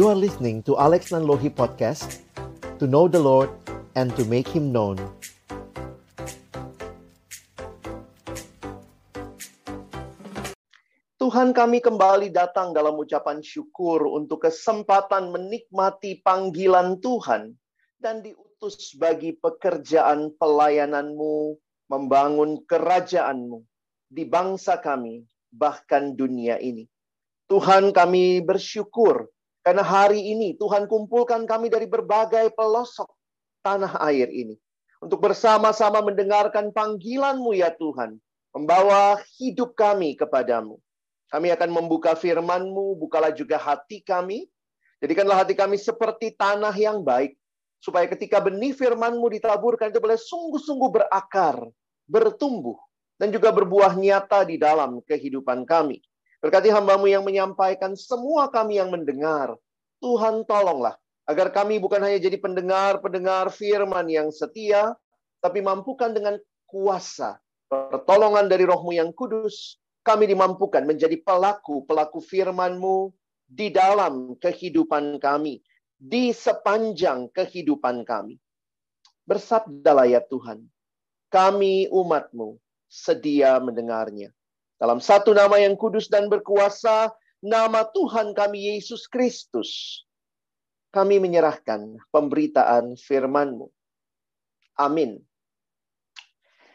You are listening to Alex Nanlohi Podcast To know the Lord and to make Him known Tuhan kami kembali datang dalam ucapan syukur untuk kesempatan menikmati panggilan Tuhan dan diutus bagi pekerjaan pelayananmu, membangun kerajaanmu di bangsa kami, bahkan dunia ini. Tuhan kami bersyukur karena hari ini Tuhan kumpulkan kami dari berbagai pelosok tanah air ini. Untuk bersama-sama mendengarkan panggilanmu ya Tuhan. Membawa hidup kami kepadamu kami akan membuka firman-Mu, bukalah juga hati kami. Jadikanlah hati kami seperti tanah yang baik, supaya ketika benih firman-Mu ditaburkan itu boleh sungguh-sungguh berakar, bertumbuh, dan juga berbuah nyata di dalam kehidupan kami. Berkati hambamu yang menyampaikan, semua kami yang mendengar. Tuhan tolonglah, agar kami bukan hanya jadi pendengar-pendengar firman yang setia, tapi mampukan dengan kuasa, pertolongan dari rohmu yang kudus, kami dimampukan menjadi pelaku-pelaku firman-Mu di dalam kehidupan kami, di sepanjang kehidupan kami. Bersabdalah ya Tuhan, kami umat-Mu sedia mendengarnya. Dalam satu nama yang kudus dan berkuasa, nama Tuhan kami Yesus Kristus, kami menyerahkan pemberitaan firman-Mu. Amin.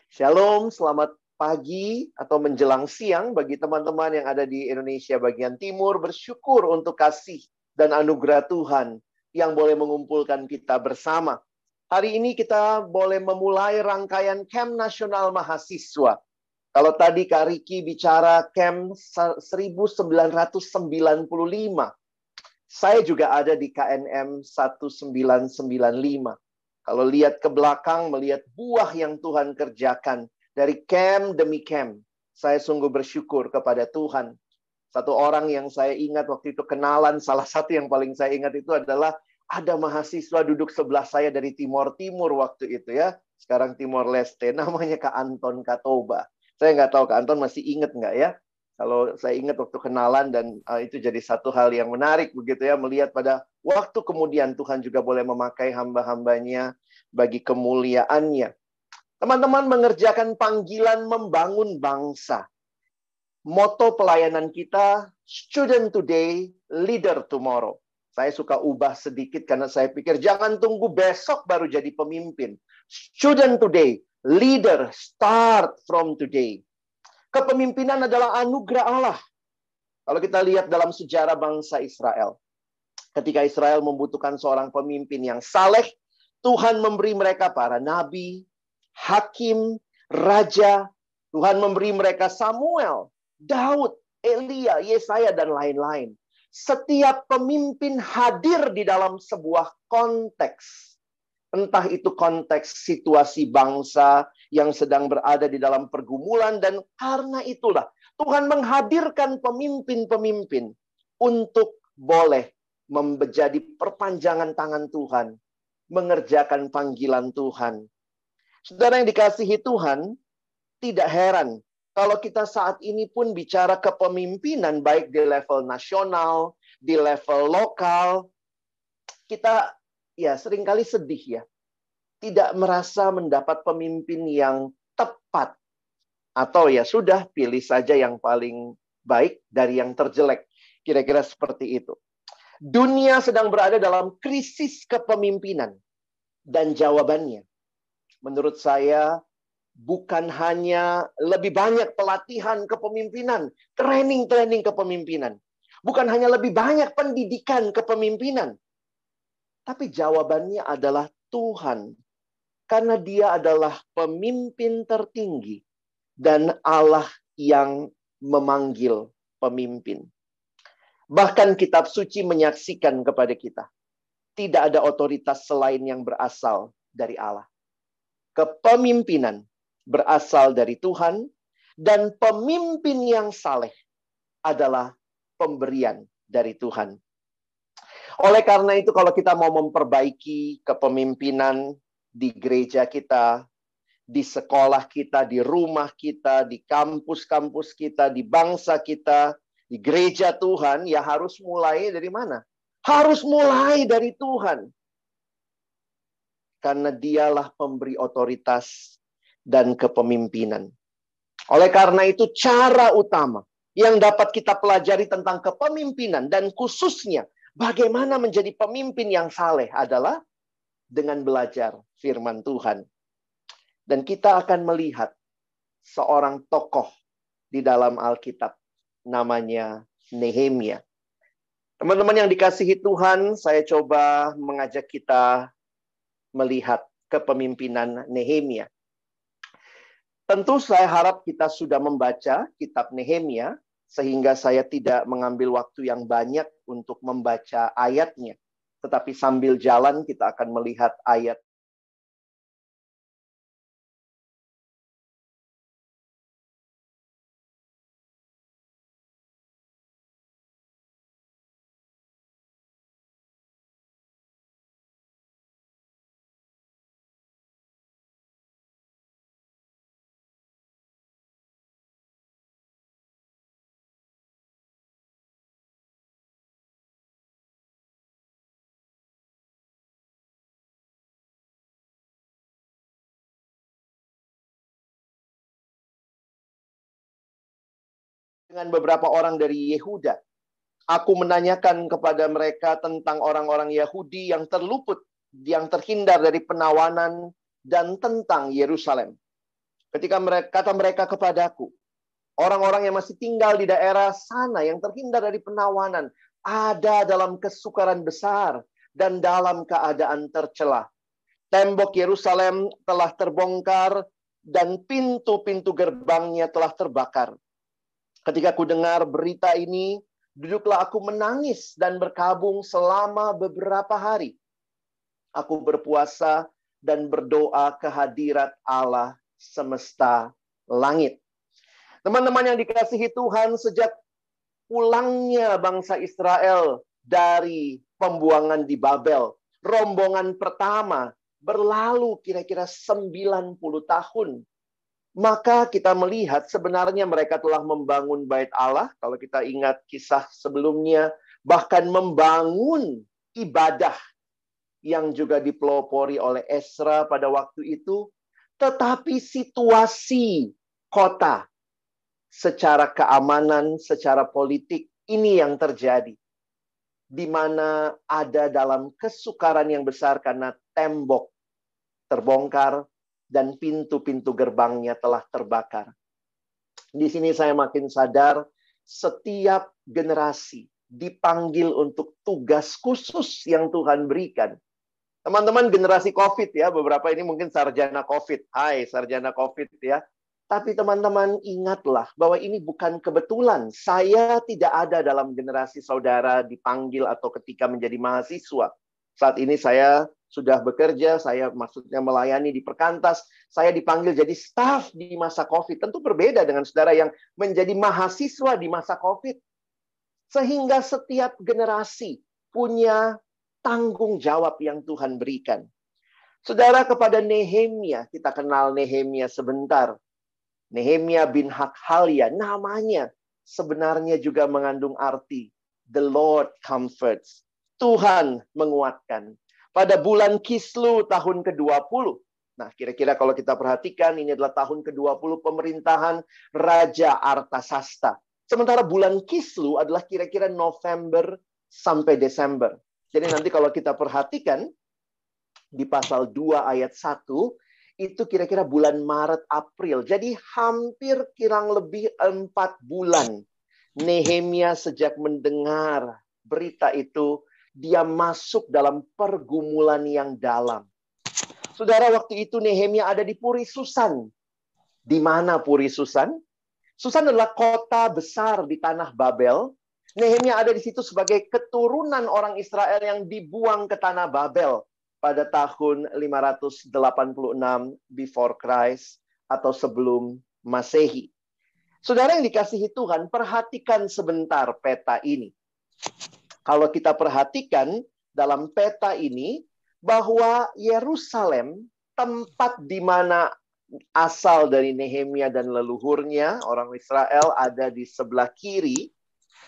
Shalom, selamat pagi atau menjelang siang bagi teman-teman yang ada di Indonesia bagian timur bersyukur untuk kasih dan anugerah Tuhan yang boleh mengumpulkan kita bersama. Hari ini kita boleh memulai rangkaian Camp Nasional Mahasiswa. Kalau tadi Kak Riki bicara Camp 1995, saya juga ada di KNM 1995. Kalau lihat ke belakang, melihat buah yang Tuhan kerjakan, dari camp demi camp. Saya sungguh bersyukur kepada Tuhan. Satu orang yang saya ingat waktu itu kenalan, salah satu yang paling saya ingat itu adalah ada mahasiswa duduk sebelah saya dari Timor Timur waktu itu ya. Sekarang Timor Leste, namanya Kak Anton Katoba. Saya nggak tahu Kak Anton masih ingat nggak ya? Kalau saya ingat waktu kenalan dan uh, itu jadi satu hal yang menarik begitu ya melihat pada waktu kemudian Tuhan juga boleh memakai hamba-hambanya bagi kemuliaannya. Teman-teman mengerjakan panggilan membangun bangsa. Moto pelayanan kita, student today, leader tomorrow. Saya suka ubah sedikit karena saya pikir jangan tunggu besok baru jadi pemimpin. Student today, leader start from today. Kepemimpinan adalah anugerah Allah. Kalau kita lihat dalam sejarah bangsa Israel, ketika Israel membutuhkan seorang pemimpin yang saleh, Tuhan memberi mereka para nabi, hakim, raja. Tuhan memberi mereka Samuel, Daud, Elia, Yesaya, dan lain-lain. Setiap pemimpin hadir di dalam sebuah konteks. Entah itu konteks situasi bangsa yang sedang berada di dalam pergumulan dan karena itulah Tuhan menghadirkan pemimpin-pemimpin untuk boleh menjadi perpanjangan tangan Tuhan, mengerjakan panggilan Tuhan, Saudara yang dikasihi Tuhan, tidak heran kalau kita saat ini pun bicara kepemimpinan baik di level nasional, di level lokal, kita ya sering kali sedih ya. Tidak merasa mendapat pemimpin yang tepat. Atau ya sudah pilih saja yang paling baik dari yang terjelek. Kira-kira seperti itu. Dunia sedang berada dalam krisis kepemimpinan. Dan jawabannya menurut saya bukan hanya lebih banyak pelatihan kepemimpinan, training-training kepemimpinan. Bukan hanya lebih banyak pendidikan kepemimpinan. Tapi jawabannya adalah Tuhan. Karena dia adalah pemimpin tertinggi dan Allah yang memanggil pemimpin. Bahkan kitab suci menyaksikan kepada kita. Tidak ada otoritas selain yang berasal dari Allah kepemimpinan berasal dari Tuhan dan pemimpin yang saleh adalah pemberian dari Tuhan. Oleh karena itu kalau kita mau memperbaiki kepemimpinan di gereja kita, di sekolah kita, di rumah kita, di kampus-kampus kita, di bangsa kita, di gereja Tuhan, ya harus mulai dari mana? Harus mulai dari Tuhan. Karena dialah pemberi otoritas dan kepemimpinan. Oleh karena itu cara utama yang dapat kita pelajari tentang kepemimpinan dan khususnya bagaimana menjadi pemimpin yang saleh adalah dengan belajar firman Tuhan. Dan kita akan melihat seorang tokoh di dalam Alkitab namanya Nehemia. Teman-teman yang dikasihi Tuhan, saya coba mengajak kita melihat kepemimpinan Nehemia. Tentu saya harap kita sudah membaca kitab Nehemia sehingga saya tidak mengambil waktu yang banyak untuk membaca ayatnya. Tetapi sambil jalan kita akan melihat ayat dengan beberapa orang dari Yehuda. Aku menanyakan kepada mereka tentang orang-orang Yahudi yang terluput, yang terhindar dari penawanan dan tentang Yerusalem. Ketika mereka kata mereka kepadaku, orang-orang yang masih tinggal di daerah sana yang terhindar dari penawanan ada dalam kesukaran besar dan dalam keadaan tercela. Tembok Yerusalem telah terbongkar dan pintu-pintu gerbangnya telah terbakar. Ketika ku dengar berita ini, duduklah aku menangis dan berkabung selama beberapa hari. Aku berpuasa dan berdoa kehadirat Allah semesta langit. Teman-teman yang dikasihi Tuhan, sejak pulangnya bangsa Israel dari pembuangan di Babel, rombongan pertama berlalu kira-kira 90 tahun maka kita melihat sebenarnya mereka telah membangun bait Allah. Kalau kita ingat kisah sebelumnya, bahkan membangun ibadah yang juga dipelopori oleh Esra pada waktu itu. Tetapi situasi kota secara keamanan, secara politik, ini yang terjadi. Di mana ada dalam kesukaran yang besar karena tembok terbongkar, dan pintu-pintu gerbangnya telah terbakar. Di sini saya makin sadar setiap generasi dipanggil untuk tugas khusus yang Tuhan berikan. Teman-teman generasi COVID ya, beberapa ini mungkin sarjana COVID. Hai sarjana COVID ya. Tapi teman-teman ingatlah bahwa ini bukan kebetulan. Saya tidak ada dalam generasi saudara dipanggil atau ketika menjadi mahasiswa. Saat ini saya sudah bekerja, saya maksudnya melayani di perkantas, saya dipanggil jadi staff di masa COVID. Tentu berbeda dengan saudara yang menjadi mahasiswa di masa COVID. Sehingga setiap generasi punya tanggung jawab yang Tuhan berikan. Saudara kepada Nehemia, kita kenal Nehemia sebentar. Nehemia bin Hakhalia, namanya sebenarnya juga mengandung arti The Lord comforts. Tuhan menguatkan pada bulan Kislu tahun ke-20. Nah, kira-kira kalau kita perhatikan ini adalah tahun ke-20 pemerintahan Raja Artasasta. Sementara bulan Kislu adalah kira-kira November sampai Desember. Jadi nanti kalau kita perhatikan di pasal 2 ayat 1 itu kira-kira bulan Maret April. Jadi hampir kirang lebih empat bulan Nehemia sejak mendengar berita itu dia masuk dalam pergumulan yang dalam. Saudara, waktu itu Nehemia ada di Puri Susan. Di mana Puri Susan? Susan adalah kota besar di tanah Babel. Nehemia ada di situ sebagai keturunan orang Israel yang dibuang ke tanah Babel pada tahun 586 before Christ atau sebelum Masehi. Saudara yang dikasihi Tuhan, perhatikan sebentar peta ini kalau kita perhatikan dalam peta ini bahwa Yerusalem tempat di mana asal dari Nehemia dan leluhurnya orang Israel ada di sebelah kiri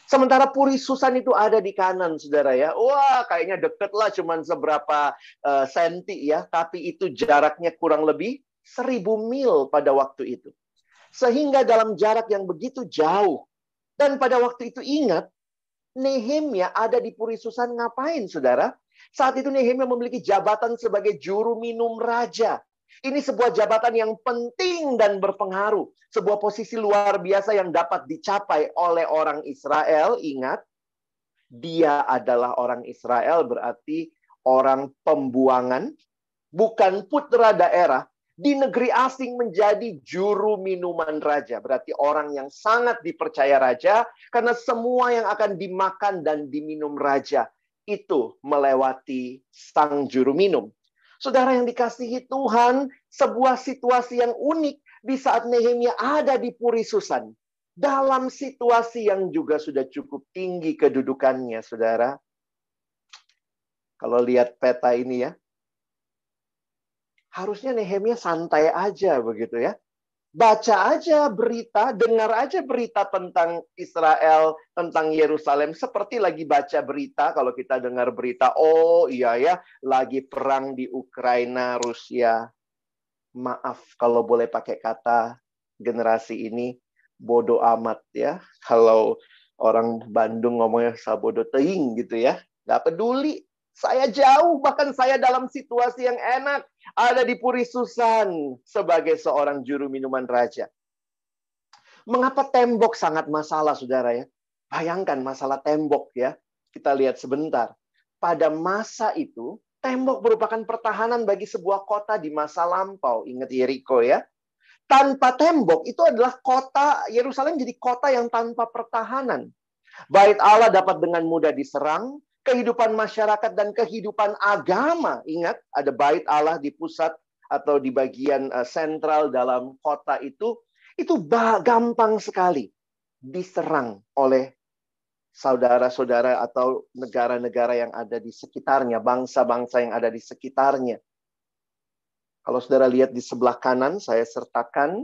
Sementara Puri Susan itu ada di kanan, saudara ya. Wah, kayaknya deket lah, cuman seberapa uh, senti ya. Tapi itu jaraknya kurang lebih seribu mil pada waktu itu. Sehingga dalam jarak yang begitu jauh. Dan pada waktu itu ingat, Nehemia ada di Puri Susan ngapain, saudara? Saat itu Nehemia memiliki jabatan sebagai juru minum raja. Ini sebuah jabatan yang penting dan berpengaruh. Sebuah posisi luar biasa yang dapat dicapai oleh orang Israel. Ingat, dia adalah orang Israel berarti orang pembuangan, bukan putra daerah. Di negeri asing menjadi juru minuman raja. Berarti orang yang sangat dipercaya raja. Karena semua yang akan dimakan dan diminum raja itu melewati sang juru minum. Saudara yang dikasihi Tuhan, sebuah situasi yang unik di saat Nehemia ada di Puri Susan. Dalam situasi yang juga sudah cukup tinggi kedudukannya, saudara. Kalau lihat peta ini ya, harusnya Nehemia santai aja begitu ya baca aja berita, dengar aja berita tentang Israel, tentang Yerusalem, seperti lagi baca berita. Kalau kita dengar berita, oh iya ya, lagi perang di Ukraina, Rusia. Maaf kalau boleh pakai kata generasi ini bodoh amat ya. Kalau orang Bandung ngomongnya sabodo teing gitu ya. Gak peduli. Saya jauh, bahkan saya dalam situasi yang enak ada di Puri Susan sebagai seorang juru minuman raja. Mengapa tembok sangat masalah, saudara ya? Bayangkan masalah tembok ya. Kita lihat sebentar. Pada masa itu, tembok merupakan pertahanan bagi sebuah kota di masa lampau. Ingat Yeriko ya. Tanpa tembok itu adalah kota Yerusalem jadi kota yang tanpa pertahanan. Bait Allah dapat dengan mudah diserang, kehidupan masyarakat dan kehidupan agama. Ingat, ada bait Allah di pusat atau di bagian uh, sentral dalam kota itu, itu gampang sekali diserang oleh saudara-saudara atau negara-negara yang ada di sekitarnya, bangsa-bangsa yang ada di sekitarnya. Kalau saudara lihat di sebelah kanan, saya sertakan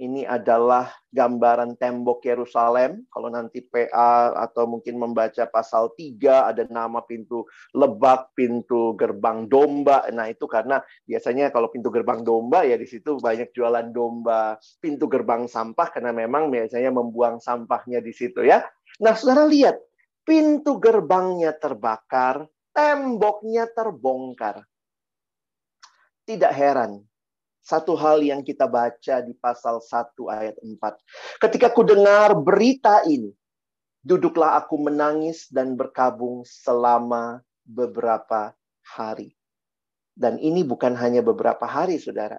ini adalah gambaran tembok Yerusalem. Kalau nanti PA atau mungkin membaca pasal 3 ada nama pintu lebak, pintu gerbang domba. Nah, itu karena biasanya kalau pintu gerbang domba ya di situ banyak jualan domba. Pintu gerbang sampah karena memang biasanya membuang sampahnya di situ ya. Nah, Saudara lihat, pintu gerbangnya terbakar, temboknya terbongkar. Tidak heran satu hal yang kita baca di pasal 1 ayat 4. Ketika ku dengar berita ini, duduklah aku menangis dan berkabung selama beberapa hari. Dan ini bukan hanya beberapa hari, saudara.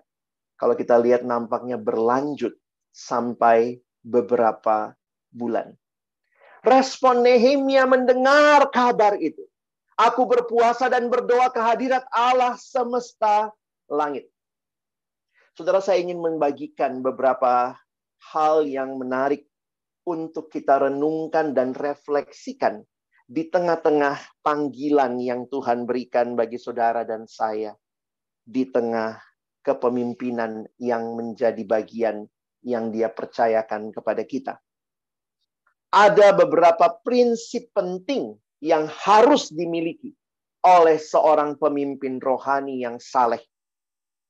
Kalau kita lihat nampaknya berlanjut sampai beberapa bulan. Respon Nehemia mendengar kabar itu. Aku berpuasa dan berdoa kehadirat Allah semesta langit. Saudara, saya ingin membagikan beberapa hal yang menarik untuk kita renungkan dan refleksikan di tengah-tengah panggilan yang Tuhan berikan bagi saudara dan saya, di tengah kepemimpinan yang menjadi bagian yang Dia percayakan kepada kita. Ada beberapa prinsip penting yang harus dimiliki oleh seorang pemimpin rohani yang saleh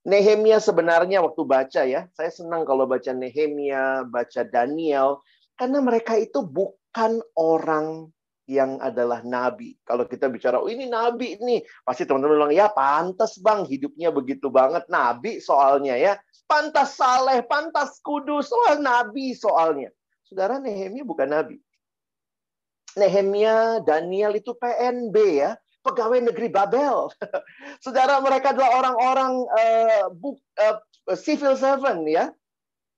Nehemia sebenarnya waktu baca ya, saya senang kalau baca Nehemia, baca Daniel, karena mereka itu bukan orang yang adalah nabi. Kalau kita bicara, oh ini nabi nih, pasti teman-teman bilang, ya pantas bang, hidupnya begitu banget. Nabi soalnya ya, pantas saleh, pantas kudus, oh nabi soalnya. Saudara Nehemia bukan nabi. Nehemia, Daniel itu PNB ya pegawai negeri Babel. Saudara mereka adalah orang-orang uh, uh, civil servant ya.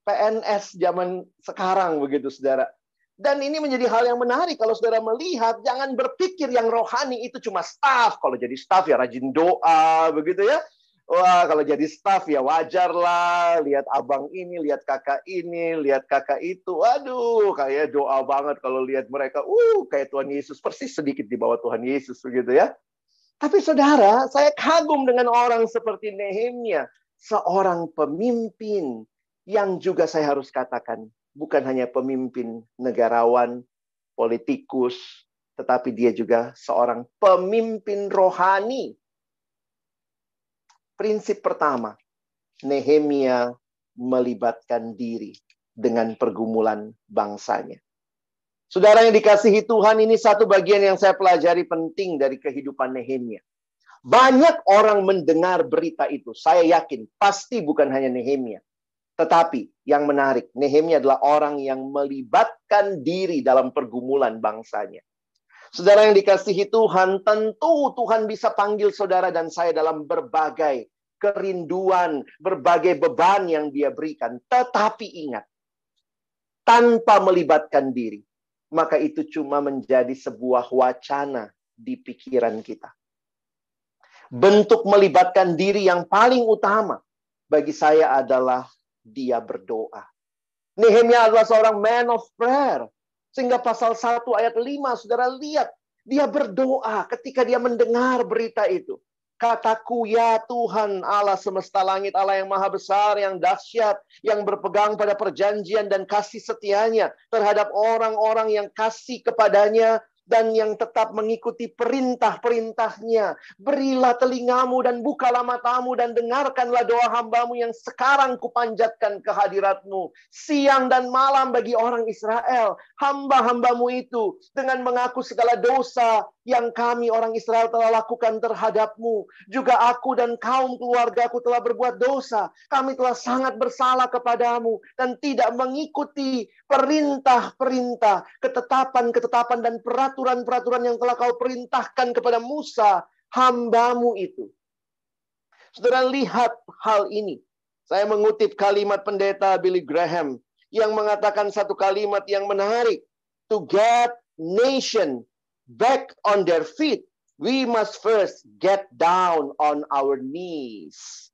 PNS zaman sekarang begitu saudara. Dan ini menjadi hal yang menarik kalau saudara melihat jangan berpikir yang rohani itu cuma staff. Kalau jadi staff ya rajin doa begitu ya. Wah, kalau jadi staff ya wajar lah. Lihat abang ini, lihat kakak ini, lihat kakak itu. Waduh, kayak doa banget kalau lihat mereka. Uh, kayak Tuhan Yesus. Persis sedikit di bawah Tuhan Yesus begitu ya. Tapi saudara, saya kagum dengan orang seperti Nehemia. Seorang pemimpin yang juga saya harus katakan. Bukan hanya pemimpin negarawan, politikus, tetapi dia juga seorang pemimpin rohani. Prinsip pertama, Nehemia melibatkan diri dengan pergumulan bangsanya. Saudara yang dikasihi Tuhan, ini satu bagian yang saya pelajari penting dari kehidupan Nehemia. Banyak orang mendengar berita itu. Saya yakin pasti bukan hanya Nehemia. Tetapi yang menarik, Nehemia adalah orang yang melibatkan diri dalam pergumulan bangsanya. Saudara yang dikasihi Tuhan, tentu Tuhan bisa panggil saudara dan saya dalam berbagai kerinduan, berbagai beban yang dia berikan. Tetapi ingat, tanpa melibatkan diri, maka itu cuma menjadi sebuah wacana di pikiran kita. Bentuk melibatkan diri yang paling utama bagi saya adalah dia berdoa. Nehemia adalah seorang man of prayer. Sehingga pasal 1 ayat 5, saudara lihat. Dia berdoa ketika dia mendengar berita itu. Kataku ya Tuhan Allah semesta langit, Allah yang maha besar, yang dahsyat, yang berpegang pada perjanjian dan kasih setianya terhadap orang-orang yang kasih kepadanya dan yang tetap mengikuti perintah-perintahnya. Berilah telingamu dan bukalah matamu dan dengarkanlah doa hambamu yang sekarang kupanjatkan kehadiratmu. Siang dan malam bagi orang Israel. Hamba-hambamu itu dengan mengaku segala dosa yang kami orang Israel telah lakukan terhadapmu. Juga aku dan kaum keluargaku telah berbuat dosa. Kami telah sangat bersalah kepadamu dan tidak mengikuti perintah-perintah, ketetapan-ketetapan dan peraturan-peraturan yang telah kau perintahkan kepada Musa, hambamu itu. Saudara lihat hal ini. Saya mengutip kalimat pendeta Billy Graham yang mengatakan satu kalimat yang menarik. To get nation back on their feet, we must first get down on our knees.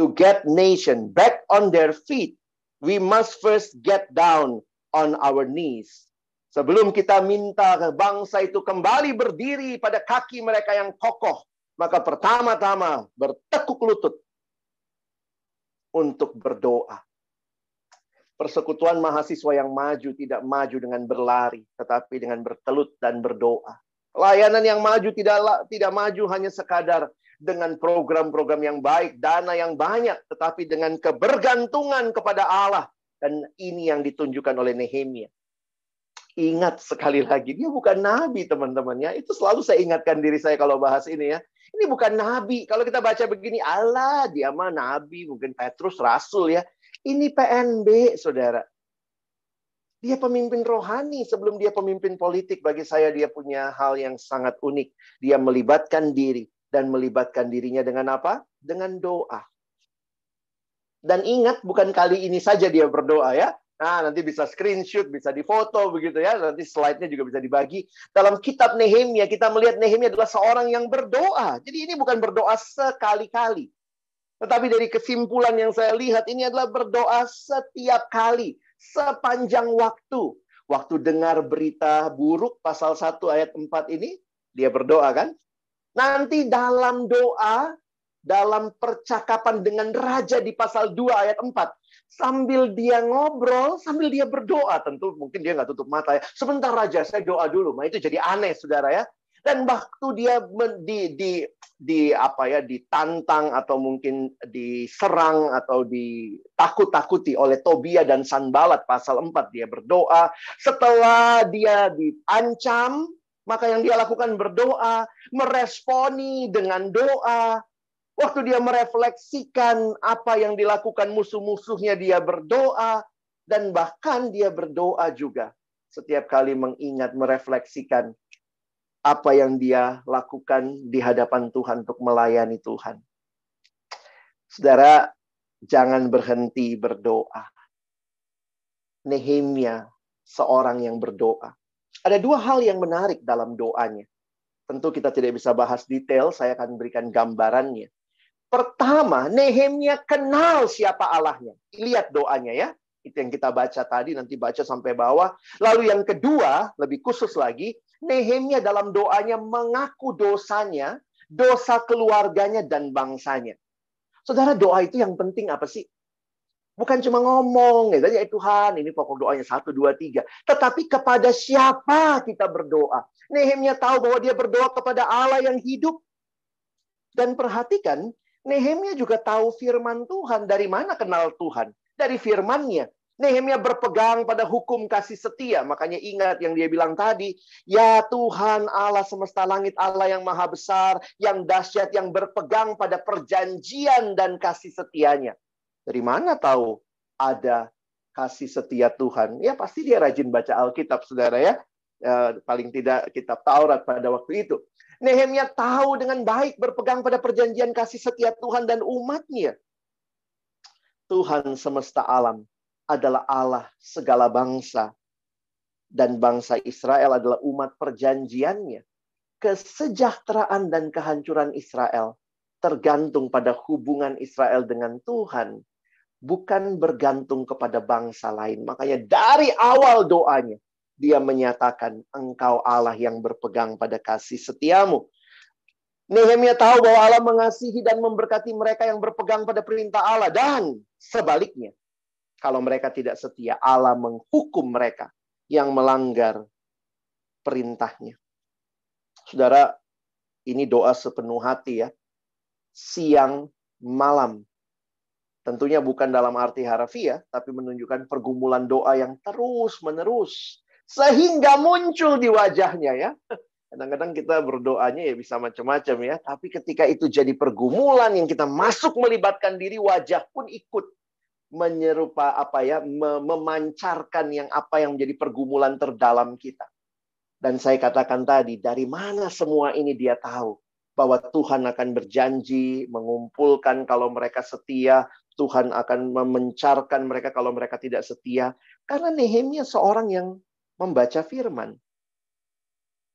To get nation back on their feet, we must first get down on our knees. Sebelum kita minta bangsa itu kembali berdiri pada kaki mereka yang kokoh, maka pertama-tama bertekuk lutut untuk berdoa. Persekutuan mahasiswa yang maju tidak maju dengan berlari, tetapi dengan bertelut dan berdoa. Layanan yang maju tidak tidak maju hanya sekadar dengan program-program yang baik, dana yang banyak, tetapi dengan kebergantungan kepada Allah. Dan ini yang ditunjukkan oleh Nehemia. Ingat sekali lagi, dia bukan nabi teman-temannya. Itu selalu saya ingatkan diri saya kalau bahas ini ya. Ini bukan nabi. Kalau kita baca begini, Allah dia mah nabi, mungkin Petrus rasul ya. Ini PNB, saudara. Dia pemimpin rohani sebelum dia pemimpin politik. Bagi saya dia punya hal yang sangat unik. Dia melibatkan diri dan melibatkan dirinya dengan apa? Dengan doa. Dan ingat bukan kali ini saja dia berdoa ya. Nah, nanti bisa screenshot, bisa difoto begitu ya. Nanti slide-nya juga bisa dibagi. Dalam kitab Nehemia kita melihat Nehemia adalah seorang yang berdoa. Jadi ini bukan berdoa sekali-kali. Tetapi dari kesimpulan yang saya lihat ini adalah berdoa setiap kali sepanjang waktu. Waktu dengar berita buruk pasal 1 ayat 4 ini, dia berdoa kan? Nanti dalam doa, dalam percakapan dengan raja di pasal 2 ayat 4, sambil dia ngobrol, sambil dia berdoa, tentu mungkin dia nggak tutup mata ya. Sebentar raja, saya doa dulu. Nah itu jadi aneh saudara ya. Dan waktu dia di, di, di apa ya ditantang atau mungkin diserang atau ditakut-takuti oleh Tobia dan Sanbalat pasal 4 dia berdoa setelah dia diancam maka yang dia lakukan berdoa meresponi dengan doa waktu dia merefleksikan apa yang dilakukan musuh-musuhnya dia berdoa dan bahkan dia berdoa juga setiap kali mengingat merefleksikan apa yang dia lakukan di hadapan Tuhan untuk melayani Tuhan. Saudara, jangan berhenti berdoa. Nehemia seorang yang berdoa. Ada dua hal yang menarik dalam doanya. Tentu kita tidak bisa bahas detail, saya akan berikan gambarannya. Pertama, Nehemia kenal siapa Allahnya. Lihat doanya ya. Itu yang kita baca tadi, nanti baca sampai bawah. Lalu yang kedua, lebih khusus lagi, Nehemia dalam doanya mengaku dosanya, dosa keluarganya dan bangsanya. Saudara, doa itu yang penting apa sih? Bukan cuma ngomong, ya, ya Tuhan, ini pokok doanya satu, dua, tiga. Tetapi kepada siapa kita berdoa? Nehemia tahu bahwa dia berdoa kepada Allah yang hidup. Dan perhatikan, Nehemia juga tahu firman Tuhan. Dari mana kenal Tuhan? Dari firmannya. Nehemia berpegang pada hukum kasih setia. Makanya ingat yang dia bilang tadi. Ya Tuhan Allah semesta langit Allah yang maha besar. Yang dahsyat yang berpegang pada perjanjian dan kasih setianya. Dari mana tahu ada kasih setia Tuhan? Ya pasti dia rajin baca Alkitab, saudara ya. ya paling tidak kitab Taurat pada waktu itu. Nehemia tahu dengan baik berpegang pada perjanjian kasih setia Tuhan dan umatnya. Tuhan semesta alam adalah Allah segala bangsa. Dan bangsa Israel adalah umat perjanjiannya. Kesejahteraan dan kehancuran Israel tergantung pada hubungan Israel dengan Tuhan bukan bergantung kepada bangsa lain. Makanya dari awal doanya, dia menyatakan, engkau Allah yang berpegang pada kasih setiamu. Nehemia tahu bahwa Allah mengasihi dan memberkati mereka yang berpegang pada perintah Allah. Dan sebaliknya, kalau mereka tidak setia, Allah menghukum mereka yang melanggar perintahnya. Saudara, ini doa sepenuh hati ya. Siang, malam, Tentunya bukan dalam arti harafiah, tapi menunjukkan pergumulan doa yang terus-menerus. Sehingga muncul di wajahnya ya. Kadang-kadang kita berdoanya ya bisa macam-macam ya. Tapi ketika itu jadi pergumulan yang kita masuk melibatkan diri, wajah pun ikut menyerupa apa ya, memancarkan yang apa yang menjadi pergumulan terdalam kita. Dan saya katakan tadi, dari mana semua ini dia tahu? bahwa Tuhan akan berjanji mengumpulkan kalau mereka setia, Tuhan akan memencarkan mereka kalau mereka tidak setia. Karena Nehemia seorang yang membaca firman.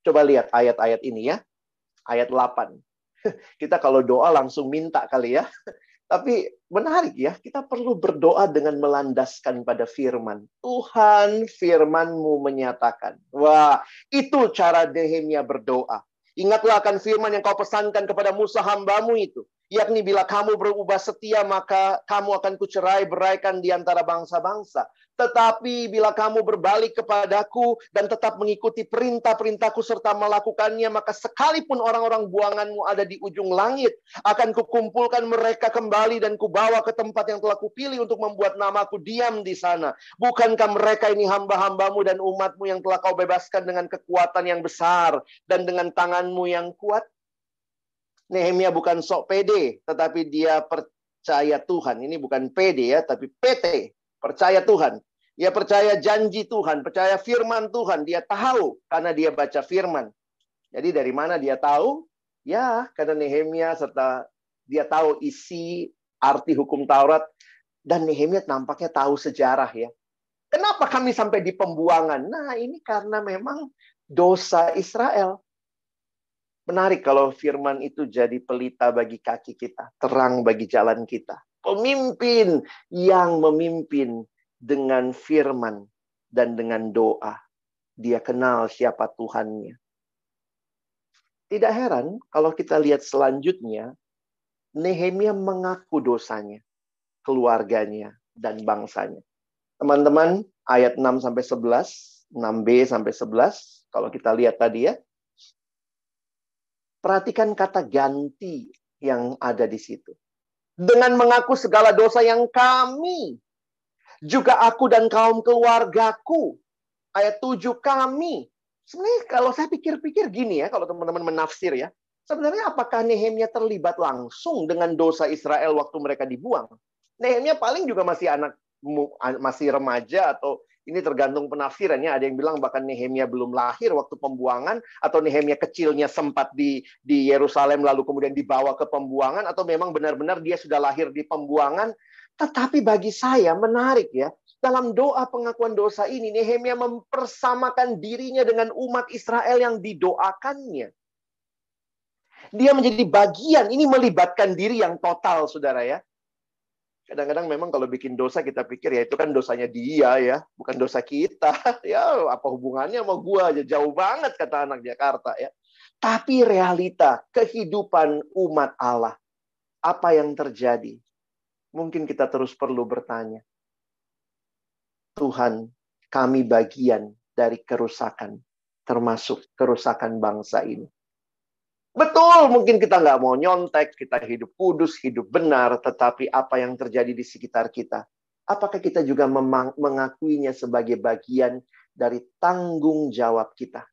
Coba lihat ayat-ayat ini ya. Ayat 8. Kita kalau doa langsung minta kali ya. Tapi menarik ya, kita perlu berdoa dengan melandaskan pada firman. Tuhan firmanmu menyatakan. Wah, itu cara Nehemia berdoa. Ingatlah akan firman yang kau pesankan kepada Musa hambamu itu. Yakni bila kamu berubah setia, maka kamu akan kucerai beraikan di antara bangsa-bangsa. Tetapi bila kamu berbalik kepadaku dan tetap mengikuti perintah-perintahku serta melakukannya, maka sekalipun orang-orang buanganmu ada di ujung langit, akan kukumpulkan mereka kembali dan kubawa ke tempat yang telah kupilih untuk membuat namaku diam di sana. Bukankah mereka ini hamba-hambamu dan umatmu yang telah kau bebaskan dengan kekuatan yang besar dan dengan tanganmu yang kuat? Nehemia bukan sok pede, tetapi dia percaya Tuhan. Ini bukan pede ya, tapi PT, percaya Tuhan. Dia percaya janji Tuhan, percaya firman Tuhan. Dia tahu karena dia baca firman. Jadi dari mana dia tahu? Ya, karena Nehemia serta dia tahu isi arti hukum Taurat dan Nehemia nampaknya tahu sejarah ya. Kenapa kami sampai di pembuangan? Nah, ini karena memang dosa Israel. Menarik kalau firman itu jadi pelita bagi kaki kita, terang bagi jalan kita. Pemimpin yang memimpin dengan firman dan dengan doa. Dia kenal siapa Tuhannya. Tidak heran kalau kita lihat selanjutnya, Nehemia mengaku dosanya, keluarganya, dan bangsanya. Teman-teman, ayat 6 sampai 11, 6b sampai 11, kalau kita lihat tadi ya. Perhatikan kata ganti yang ada di situ. Dengan mengaku segala dosa yang kami juga aku dan kaum keluargaku. Ayat 7 kami. Sebenarnya kalau saya pikir-pikir gini ya, kalau teman-teman menafsir ya. Sebenarnya apakah Nehemia terlibat langsung dengan dosa Israel waktu mereka dibuang? Nehemia paling juga masih anak masih remaja atau ini tergantung penafsirannya. Ada yang bilang bahkan Nehemia belum lahir waktu pembuangan atau Nehemia kecilnya sempat di di Yerusalem lalu kemudian dibawa ke pembuangan atau memang benar-benar dia sudah lahir di pembuangan tetapi bagi saya menarik ya, dalam doa pengakuan dosa ini Nehemia mempersamakan dirinya dengan umat Israel yang didoakannya. Dia menjadi bagian, ini melibatkan diri yang total, saudara ya. Kadang-kadang memang kalau bikin dosa kita pikir ya itu kan dosanya dia ya, bukan dosa kita. Ya apa hubungannya sama gua aja jauh banget kata anak Jakarta ya. Tapi realita kehidupan umat Allah, apa yang terjadi? mungkin kita terus perlu bertanya, Tuhan, kami bagian dari kerusakan, termasuk kerusakan bangsa ini. Betul, mungkin kita nggak mau nyontek, kita hidup kudus, hidup benar, tetapi apa yang terjadi di sekitar kita, apakah kita juga mengakuinya sebagai bagian dari tanggung jawab kita?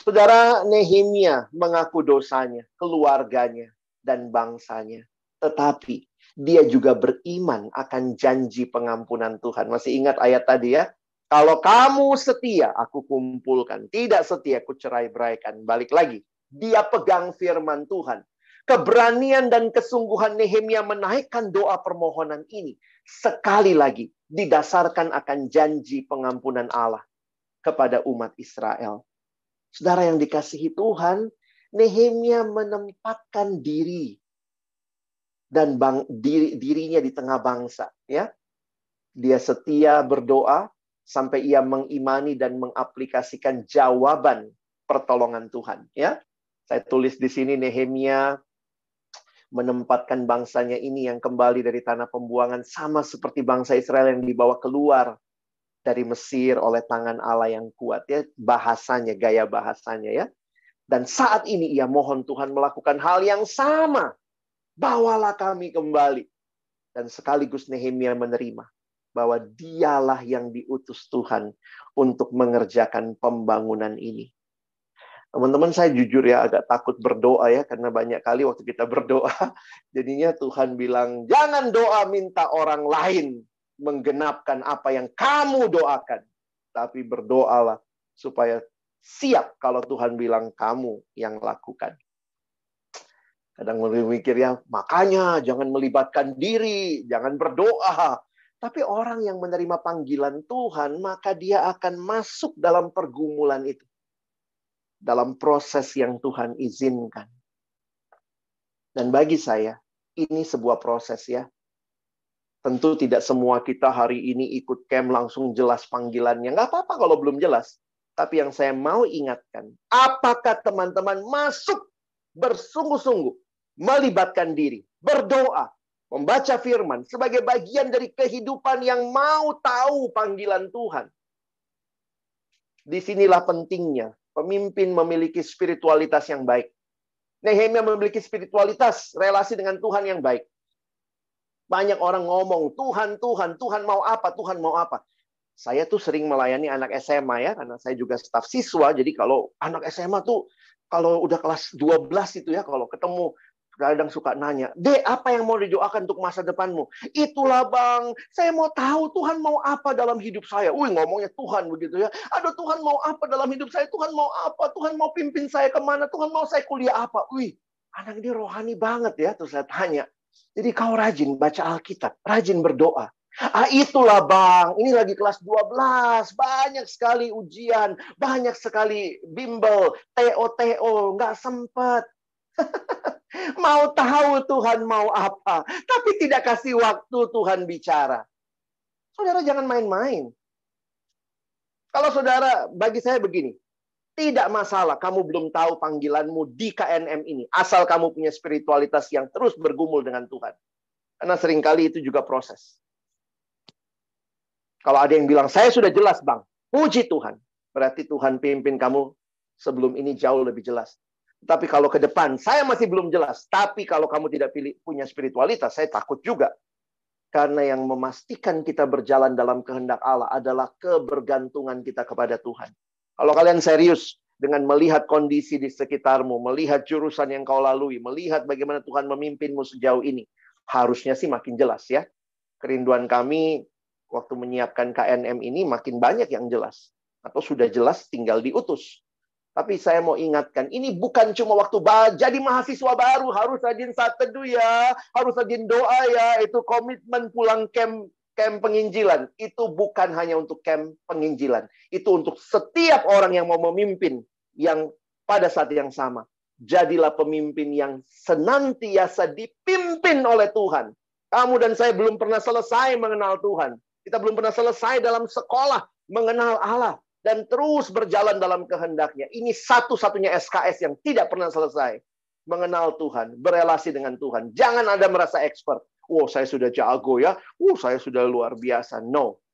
Saudara Nehemia mengaku dosanya, keluarganya, dan bangsanya. Tetapi dia juga beriman akan janji pengampunan Tuhan. Masih ingat ayat tadi ya? Kalau kamu setia, aku kumpulkan. Tidak setia, aku cerai beraikan. Balik lagi. Dia pegang firman Tuhan. Keberanian dan kesungguhan Nehemia menaikkan doa permohonan ini. Sekali lagi didasarkan akan janji pengampunan Allah kepada umat Israel. Saudara yang dikasihi Tuhan, Nehemia menempatkan diri dan bang, diri, dirinya di tengah bangsa ya dia setia berdoa sampai ia mengimani dan mengaplikasikan jawaban pertolongan Tuhan ya saya tulis di sini Nehemia menempatkan bangsanya ini yang kembali dari tanah pembuangan sama seperti bangsa Israel yang dibawa keluar dari Mesir oleh tangan Allah yang kuat ya bahasanya gaya bahasanya ya dan saat ini ia mohon Tuhan melakukan hal yang sama bawalah kami kembali. Dan sekaligus Nehemia menerima bahwa dialah yang diutus Tuhan untuk mengerjakan pembangunan ini. Teman-teman saya jujur ya agak takut berdoa ya karena banyak kali waktu kita berdoa jadinya Tuhan bilang jangan doa minta orang lain menggenapkan apa yang kamu doakan tapi berdoalah supaya siap kalau Tuhan bilang kamu yang lakukan. Kadang mikir ya, makanya jangan melibatkan diri, jangan berdoa. Tapi orang yang menerima panggilan Tuhan, maka dia akan masuk dalam pergumulan itu. Dalam proses yang Tuhan izinkan. Dan bagi saya, ini sebuah proses ya. Tentu tidak semua kita hari ini ikut camp langsung jelas panggilannya. Nggak apa-apa kalau belum jelas. Tapi yang saya mau ingatkan, apakah teman-teman masuk bersungguh-sungguh melibatkan diri, berdoa, membaca firman sebagai bagian dari kehidupan yang mau tahu panggilan Tuhan. Di sinilah pentingnya pemimpin memiliki spiritualitas yang baik. Nehemia memiliki spiritualitas relasi dengan Tuhan yang baik. Banyak orang ngomong, Tuhan, Tuhan, Tuhan mau apa, Tuhan mau apa. Saya tuh sering melayani anak SMA ya, karena saya juga staf siswa. Jadi kalau anak SMA tuh, kalau udah kelas 12 itu ya, kalau ketemu kadang suka nanya, Dek, apa yang mau didoakan untuk masa depanmu? Itulah bang, saya mau tahu Tuhan mau apa dalam hidup saya. Wih, ngomongnya Tuhan begitu ya. Aduh, Tuhan mau apa dalam hidup saya? Tuhan mau apa? Tuhan mau pimpin saya ke mana? Tuhan mau saya kuliah apa? Wih, anak ini rohani banget ya. Terus saya tanya, jadi kau rajin baca Alkitab, rajin berdoa. Ah itulah bang, ini lagi kelas 12, banyak sekali ujian, banyak sekali bimbel, TO-TO, nggak sempat. mau tahu Tuhan mau apa, tapi tidak kasih waktu Tuhan bicara. Saudara jangan main-main. Kalau saudara, bagi saya begini, tidak masalah kamu belum tahu panggilanmu di KNM ini. Asal kamu punya spiritualitas yang terus bergumul dengan Tuhan. Karena sering kali itu juga proses. Kalau ada yang bilang, saya sudah jelas bang. Puji Tuhan. Berarti Tuhan pimpin kamu sebelum ini jauh lebih jelas. Tapi kalau ke depan, saya masih belum jelas. Tapi kalau kamu tidak pilih punya spiritualitas, saya takut juga. Karena yang memastikan kita berjalan dalam kehendak Allah adalah kebergantungan kita kepada Tuhan. Kalau kalian serius dengan melihat kondisi di sekitarmu, melihat jurusan yang kau lalui, melihat bagaimana Tuhan memimpinmu sejauh ini, harusnya sih makin jelas ya. Kerinduan kami waktu menyiapkan KNM ini makin banyak yang jelas. Atau sudah jelas tinggal diutus. Tapi saya mau ingatkan, ini bukan cuma waktu jadi mahasiswa baru, harus rajin saat teduh ya, harus rajin doa ya, itu komitmen pulang camp camp penginjilan. Itu bukan hanya untuk camp penginjilan. Itu untuk setiap orang yang mau memimpin yang pada saat yang sama. Jadilah pemimpin yang senantiasa dipimpin oleh Tuhan. Kamu dan saya belum pernah selesai mengenal Tuhan. Kita belum pernah selesai dalam sekolah mengenal Allah dan terus berjalan dalam kehendaknya. Ini satu-satunya SKS yang tidak pernah selesai. Mengenal Tuhan, berelasi dengan Tuhan. Jangan ada merasa expert. wow saya sudah jago ya, wow saya sudah luar biasa. No.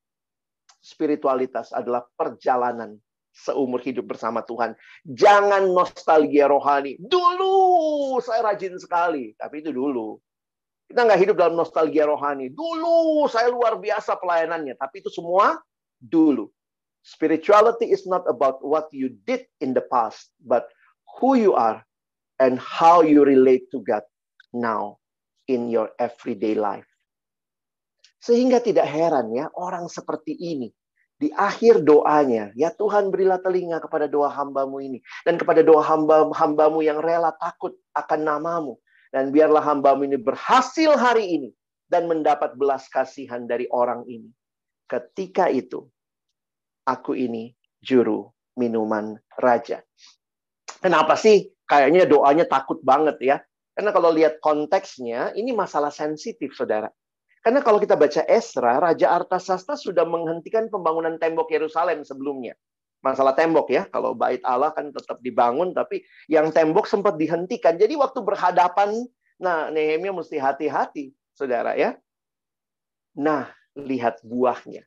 Spiritualitas adalah perjalanan seumur hidup bersama Tuhan. Jangan nostalgia rohani. Dulu saya rajin sekali, tapi itu dulu. Kita nggak hidup dalam nostalgia rohani. Dulu saya luar biasa pelayanannya, tapi itu semua dulu. Spirituality is not about what you did in the past, but who you are and how you relate to God now in your everyday life. Sehingga tidak heran ya orang seperti ini di akhir doanya, ya Tuhan berilah telinga kepada doa hambamu ini. Dan kepada doa hamba, hambamu yang rela takut akan namamu. Dan biarlah hambamu ini berhasil hari ini. Dan mendapat belas kasihan dari orang ini. Ketika itu, aku ini juru minuman raja. Kenapa sih kayaknya doanya takut banget ya? Karena kalau lihat konteksnya, ini masalah sensitif, saudara. Karena kalau kita baca Esra, Raja Artasasta sudah menghentikan pembangunan tembok Yerusalem sebelumnya. Masalah tembok ya, kalau bait Allah kan tetap dibangun, tapi yang tembok sempat dihentikan. Jadi waktu berhadapan, nah Nehemia mesti hati-hati, saudara ya. Nah, lihat buahnya.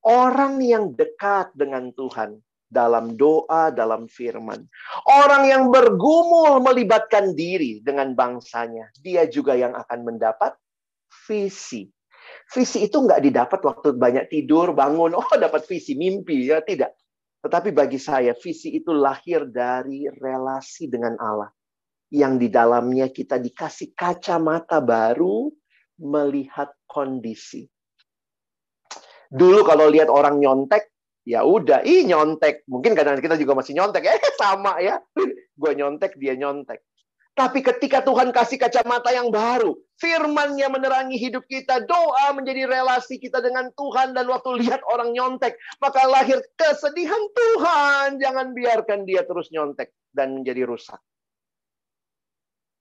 Orang yang dekat dengan Tuhan, dalam doa, dalam firman. Orang yang bergumul melibatkan diri dengan bangsanya, dia juga yang akan mendapat visi. Visi itu nggak didapat waktu banyak tidur, bangun, oh dapat visi, mimpi. Ya tidak. Tetapi bagi saya, visi itu lahir dari relasi dengan Allah. Yang di dalamnya kita dikasih kacamata baru melihat kondisi. Dulu kalau lihat orang nyontek, ya udah, ih nyontek. Mungkin kadang kita juga masih nyontek, eh sama ya. Gue nyontek, dia nyontek. Tapi ketika Tuhan kasih kacamata yang baru, firman-Nya menerangi hidup kita, doa menjadi relasi kita dengan Tuhan, dan waktu lihat orang nyontek, maka lahir kesedihan Tuhan. Jangan biarkan dia terus nyontek dan menjadi rusak.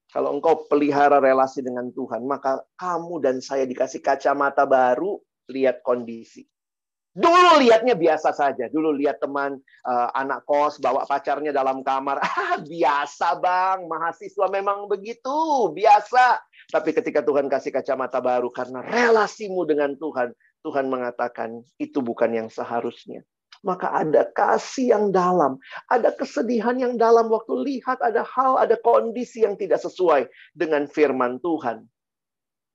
Kalau engkau pelihara relasi dengan Tuhan, maka kamu dan saya dikasih kacamata baru, lihat kondisi. Dulu lihatnya biasa saja. Dulu lihat teman uh, anak kos bawa pacarnya dalam kamar. Ah, biasa bang, mahasiswa memang begitu, biasa. Tapi ketika Tuhan kasih kacamata baru karena relasimu dengan Tuhan, Tuhan mengatakan itu bukan yang seharusnya. Maka ada kasih yang dalam, ada kesedihan yang dalam waktu lihat ada hal, ada kondisi yang tidak sesuai dengan firman Tuhan.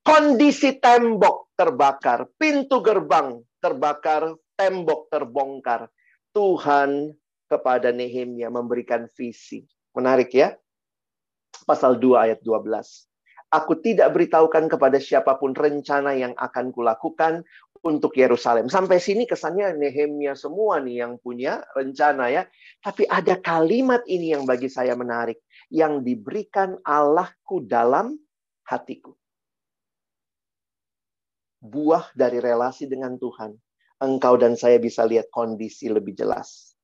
Kondisi tembok terbakar, pintu gerbang terbakar, tembok terbongkar. Tuhan kepada Nehemia memberikan visi. Menarik ya? Pasal 2 ayat 12. Aku tidak beritahukan kepada siapa pun rencana yang akan kulakukan untuk Yerusalem. Sampai sini kesannya Nehemia semua nih yang punya rencana ya. Tapi ada kalimat ini yang bagi saya menarik. Yang diberikan Allahku dalam hatiku buah dari relasi dengan Tuhan, engkau dan saya bisa lihat kondisi lebih jelas.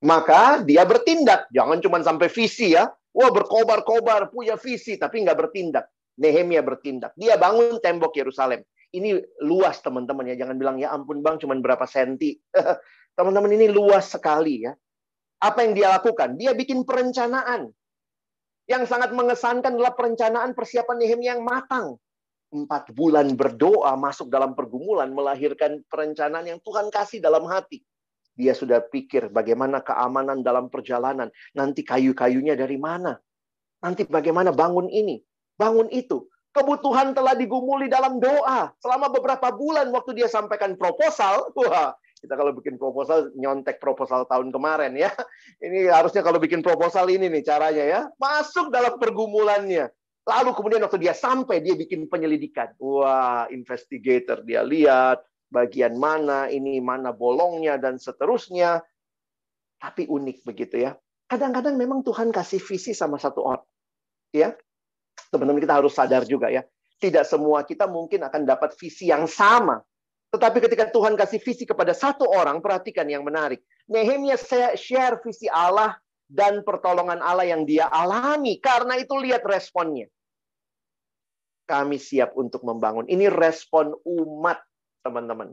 Maka dia bertindak. Jangan cuma sampai visi ya. Wah berkobar-kobar, punya visi, tapi nggak bertindak. Nehemia bertindak. Dia bangun tembok Yerusalem. Ini luas teman-teman ya. Jangan bilang ya ampun bang cuma berapa senti. teman-teman ini luas sekali ya. Apa yang dia lakukan? Dia bikin perencanaan. Yang sangat mengesankan adalah perencanaan persiapan Nehemia yang matang empat bulan berdoa masuk dalam pergumulan melahirkan perencanaan yang Tuhan kasih dalam hati. Dia sudah pikir bagaimana keamanan dalam perjalanan. Nanti kayu-kayunya dari mana? Nanti bagaimana bangun ini? Bangun itu. Kebutuhan telah digumuli dalam doa. Selama beberapa bulan waktu dia sampaikan proposal. Wah, kita kalau bikin proposal nyontek proposal tahun kemarin ya. Ini harusnya kalau bikin proposal ini nih caranya ya. Masuk dalam pergumulannya. Lalu kemudian waktu dia sampai, dia bikin penyelidikan. Wah, investigator dia lihat bagian mana, ini mana bolongnya, dan seterusnya. Tapi unik begitu ya. Kadang-kadang memang Tuhan kasih visi sama satu orang. Ya, teman-teman kita harus sadar juga ya. Tidak semua kita mungkin akan dapat visi yang sama. Tetapi ketika Tuhan kasih visi kepada satu orang, perhatikan yang menarik. Nehemia share visi Allah dan pertolongan Allah yang dia alami. Karena itu lihat responnya kami siap untuk membangun. Ini respon umat, teman-teman.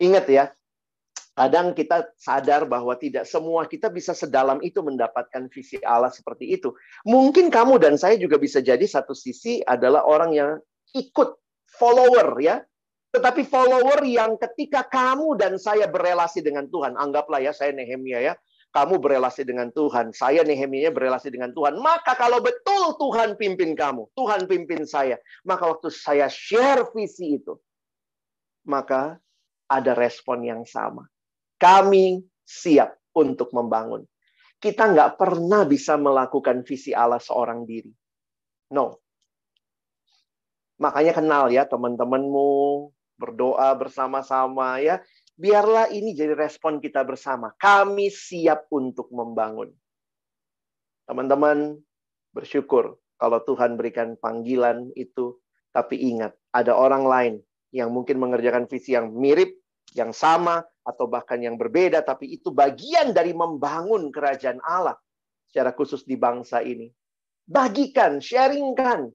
Ingat ya, kadang kita sadar bahwa tidak semua kita bisa sedalam itu mendapatkan visi Allah seperti itu. Mungkin kamu dan saya juga bisa jadi satu sisi adalah orang yang ikut follower ya. Tetapi follower yang ketika kamu dan saya berelasi dengan Tuhan, anggaplah ya saya Nehemia ya, kamu berelasi dengan Tuhan, saya Nehemia berelasi dengan Tuhan. Maka kalau betul Tuhan pimpin kamu, Tuhan pimpin saya, maka waktu saya share visi itu, maka ada respon yang sama. Kami siap untuk membangun. Kita nggak pernah bisa melakukan visi Allah seorang diri. No. Makanya kenal ya teman-temanmu, berdoa bersama-sama ya biarlah ini jadi respon kita bersama. Kami siap untuk membangun. Teman-teman, bersyukur kalau Tuhan berikan panggilan itu. Tapi ingat, ada orang lain yang mungkin mengerjakan visi yang mirip, yang sama, atau bahkan yang berbeda. Tapi itu bagian dari membangun kerajaan Allah. Secara khusus di bangsa ini. Bagikan, sharingkan.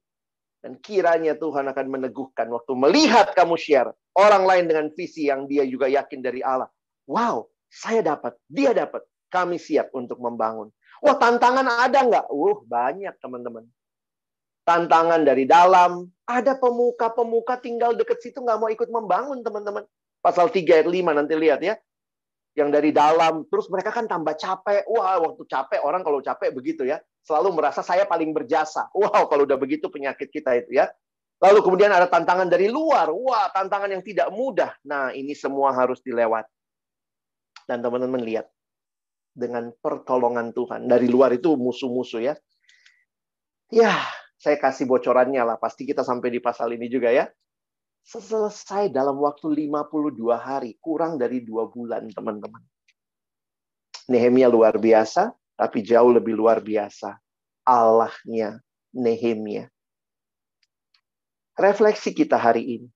Dan kiranya Tuhan akan meneguhkan waktu melihat kamu share orang lain dengan visi yang dia juga yakin dari Allah. Wow, saya dapat, dia dapat. Kami siap untuk membangun. Wah, tantangan ada nggak? Uh, banyak teman-teman. Tantangan dari dalam. Ada pemuka-pemuka tinggal deket situ nggak mau ikut membangun, teman-teman. Pasal 3 ayat 5 nanti lihat ya. Yang dari dalam. Terus mereka kan tambah capek. Wah, waktu capek, orang kalau capek begitu ya. Selalu merasa saya paling berjasa. Wow, kalau udah begitu penyakit kita itu ya. Lalu kemudian ada tantangan dari luar. Wah, tantangan yang tidak mudah. Nah, ini semua harus dilewati. Dan teman-teman lihat. Dengan pertolongan Tuhan. Dari luar itu musuh-musuh ya. Ya, saya kasih bocorannya lah. Pasti kita sampai di pasal ini juga ya. Selesai dalam waktu 52 hari. Kurang dari dua bulan, teman-teman. Nehemia luar biasa, tapi jauh lebih luar biasa. Allahnya Nehemia refleksi kita hari ini.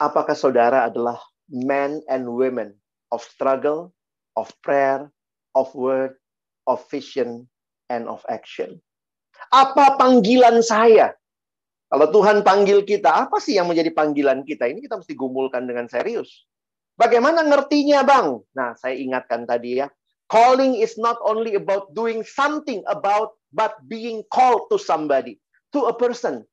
Apakah saudara adalah men and women of struggle, of prayer, of word, of vision, and of action? Apa panggilan saya? Kalau Tuhan panggil kita, apa sih yang menjadi panggilan kita? Ini kita mesti gumulkan dengan serius. Bagaimana ngertinya, Bang? Nah, saya ingatkan tadi ya. Calling is not only about doing something about, but being called to somebody, to a person,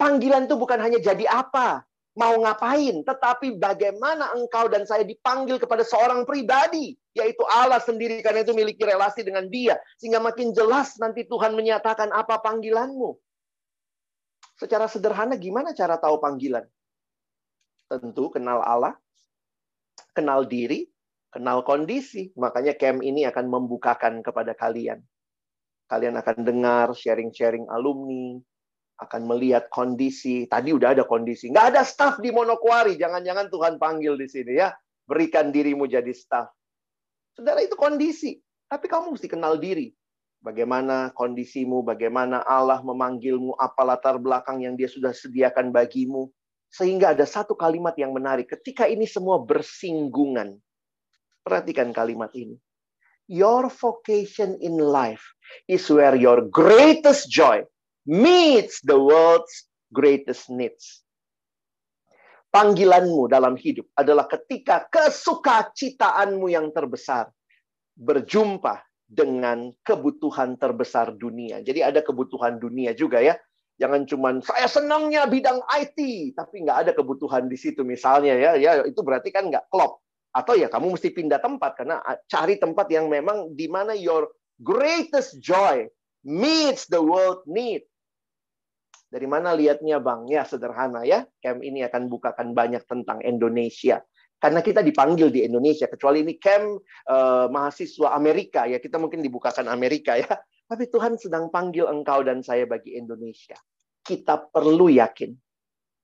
Panggilan itu bukan hanya jadi apa, mau ngapain, tetapi bagaimana engkau dan saya dipanggil kepada seorang pribadi, yaitu Allah sendiri karena itu memiliki relasi dengan Dia, sehingga makin jelas nanti Tuhan menyatakan apa panggilanmu. Secara sederhana gimana cara tahu panggilan? Tentu kenal Allah, kenal diri, kenal kondisi. Makanya camp ini akan membukakan kepada kalian. Kalian akan dengar sharing-sharing alumni, akan melihat kondisi. Tadi udah ada kondisi. Nggak ada staff di Monokwari. Jangan-jangan Tuhan panggil di sini ya. Berikan dirimu jadi staff. Saudara itu kondisi. Tapi kamu mesti kenal diri. Bagaimana kondisimu, bagaimana Allah memanggilmu, apa latar belakang yang dia sudah sediakan bagimu. Sehingga ada satu kalimat yang menarik. Ketika ini semua bersinggungan. Perhatikan kalimat ini. Your vocation in life is where your greatest joy meets the world's greatest needs. Panggilanmu dalam hidup adalah ketika kesukacitaanmu yang terbesar berjumpa dengan kebutuhan terbesar dunia. Jadi ada kebutuhan dunia juga ya. Jangan cuman saya senangnya bidang IT, tapi nggak ada kebutuhan di situ misalnya ya, ya itu berarti kan nggak klop. Atau ya kamu mesti pindah tempat karena cari tempat yang memang di mana your greatest joy meets the world need. Dari mana lihatnya Bang? Ya sederhana ya. Camp ini akan bukakan banyak tentang Indonesia. Karena kita dipanggil di Indonesia. Kecuali ini camp uh, mahasiswa Amerika ya. Kita mungkin dibukakan Amerika ya. Tapi Tuhan sedang panggil engkau dan saya bagi Indonesia. Kita perlu yakin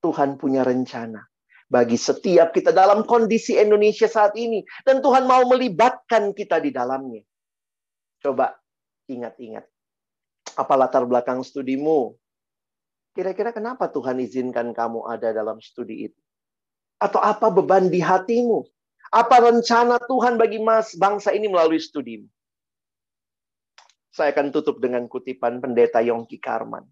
Tuhan punya rencana bagi setiap kita dalam kondisi Indonesia saat ini. Dan Tuhan mau melibatkan kita di dalamnya. Coba ingat-ingat. Apa latar belakang studimu? Kira-kira kenapa Tuhan izinkan kamu ada dalam studi itu? Atau apa beban di hatimu? Apa rencana Tuhan bagi mas bangsa ini melalui studimu? Saya akan tutup dengan kutipan pendeta Yongki Karman.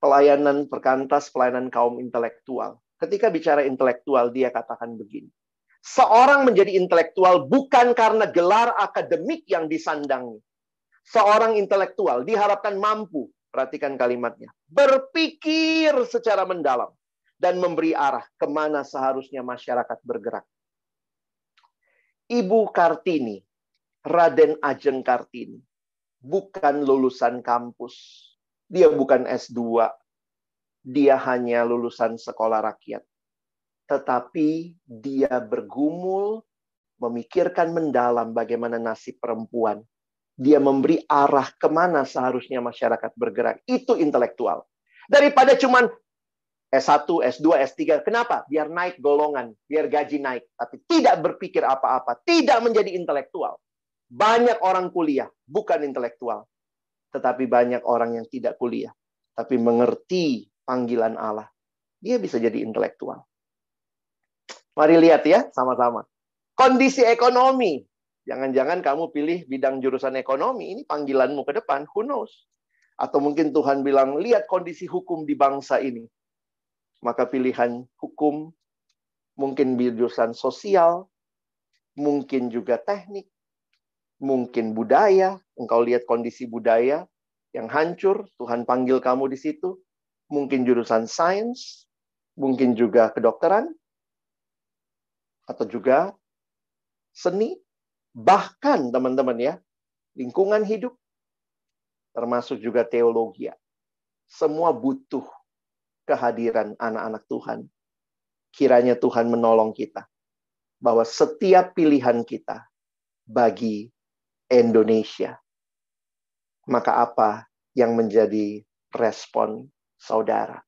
Pelayanan perkantas, pelayanan kaum intelektual. Ketika bicara intelektual, dia katakan begini. Seorang menjadi intelektual bukan karena gelar akademik yang disandangnya. Seorang intelektual diharapkan mampu Perhatikan kalimatnya. Berpikir secara mendalam dan memberi arah ke mana seharusnya masyarakat bergerak. Ibu Kartini, Raden Ajeng Kartini, bukan lulusan kampus. Dia bukan S2. Dia hanya lulusan sekolah rakyat. Tetapi dia bergumul, memikirkan mendalam bagaimana nasib perempuan dia memberi arah ke mana seharusnya masyarakat bergerak. Itu intelektual. Daripada cuman S1, S2, S3. Kenapa? Biar naik golongan, biar gaji naik. Tapi tidak berpikir apa-apa, tidak menjadi intelektual. Banyak orang kuliah, bukan intelektual. Tetapi banyak orang yang tidak kuliah. Tapi mengerti panggilan Allah. Dia bisa jadi intelektual. Mari lihat ya, sama-sama. Kondisi ekonomi. Jangan-jangan kamu pilih bidang jurusan ekonomi, ini panggilanmu ke depan, who knows. Atau mungkin Tuhan bilang, lihat kondisi hukum di bangsa ini. Maka pilihan hukum, mungkin jurusan sosial, mungkin juga teknik, mungkin budaya. Engkau lihat kondisi budaya yang hancur, Tuhan panggil kamu di situ. Mungkin jurusan sains, mungkin juga kedokteran, atau juga seni, Bahkan teman-teman ya, lingkungan hidup, termasuk juga teologi. Semua butuh kehadiran anak-anak Tuhan. Kiranya Tuhan menolong kita. Bahwa setiap pilihan kita bagi Indonesia. Maka apa yang menjadi respon saudara?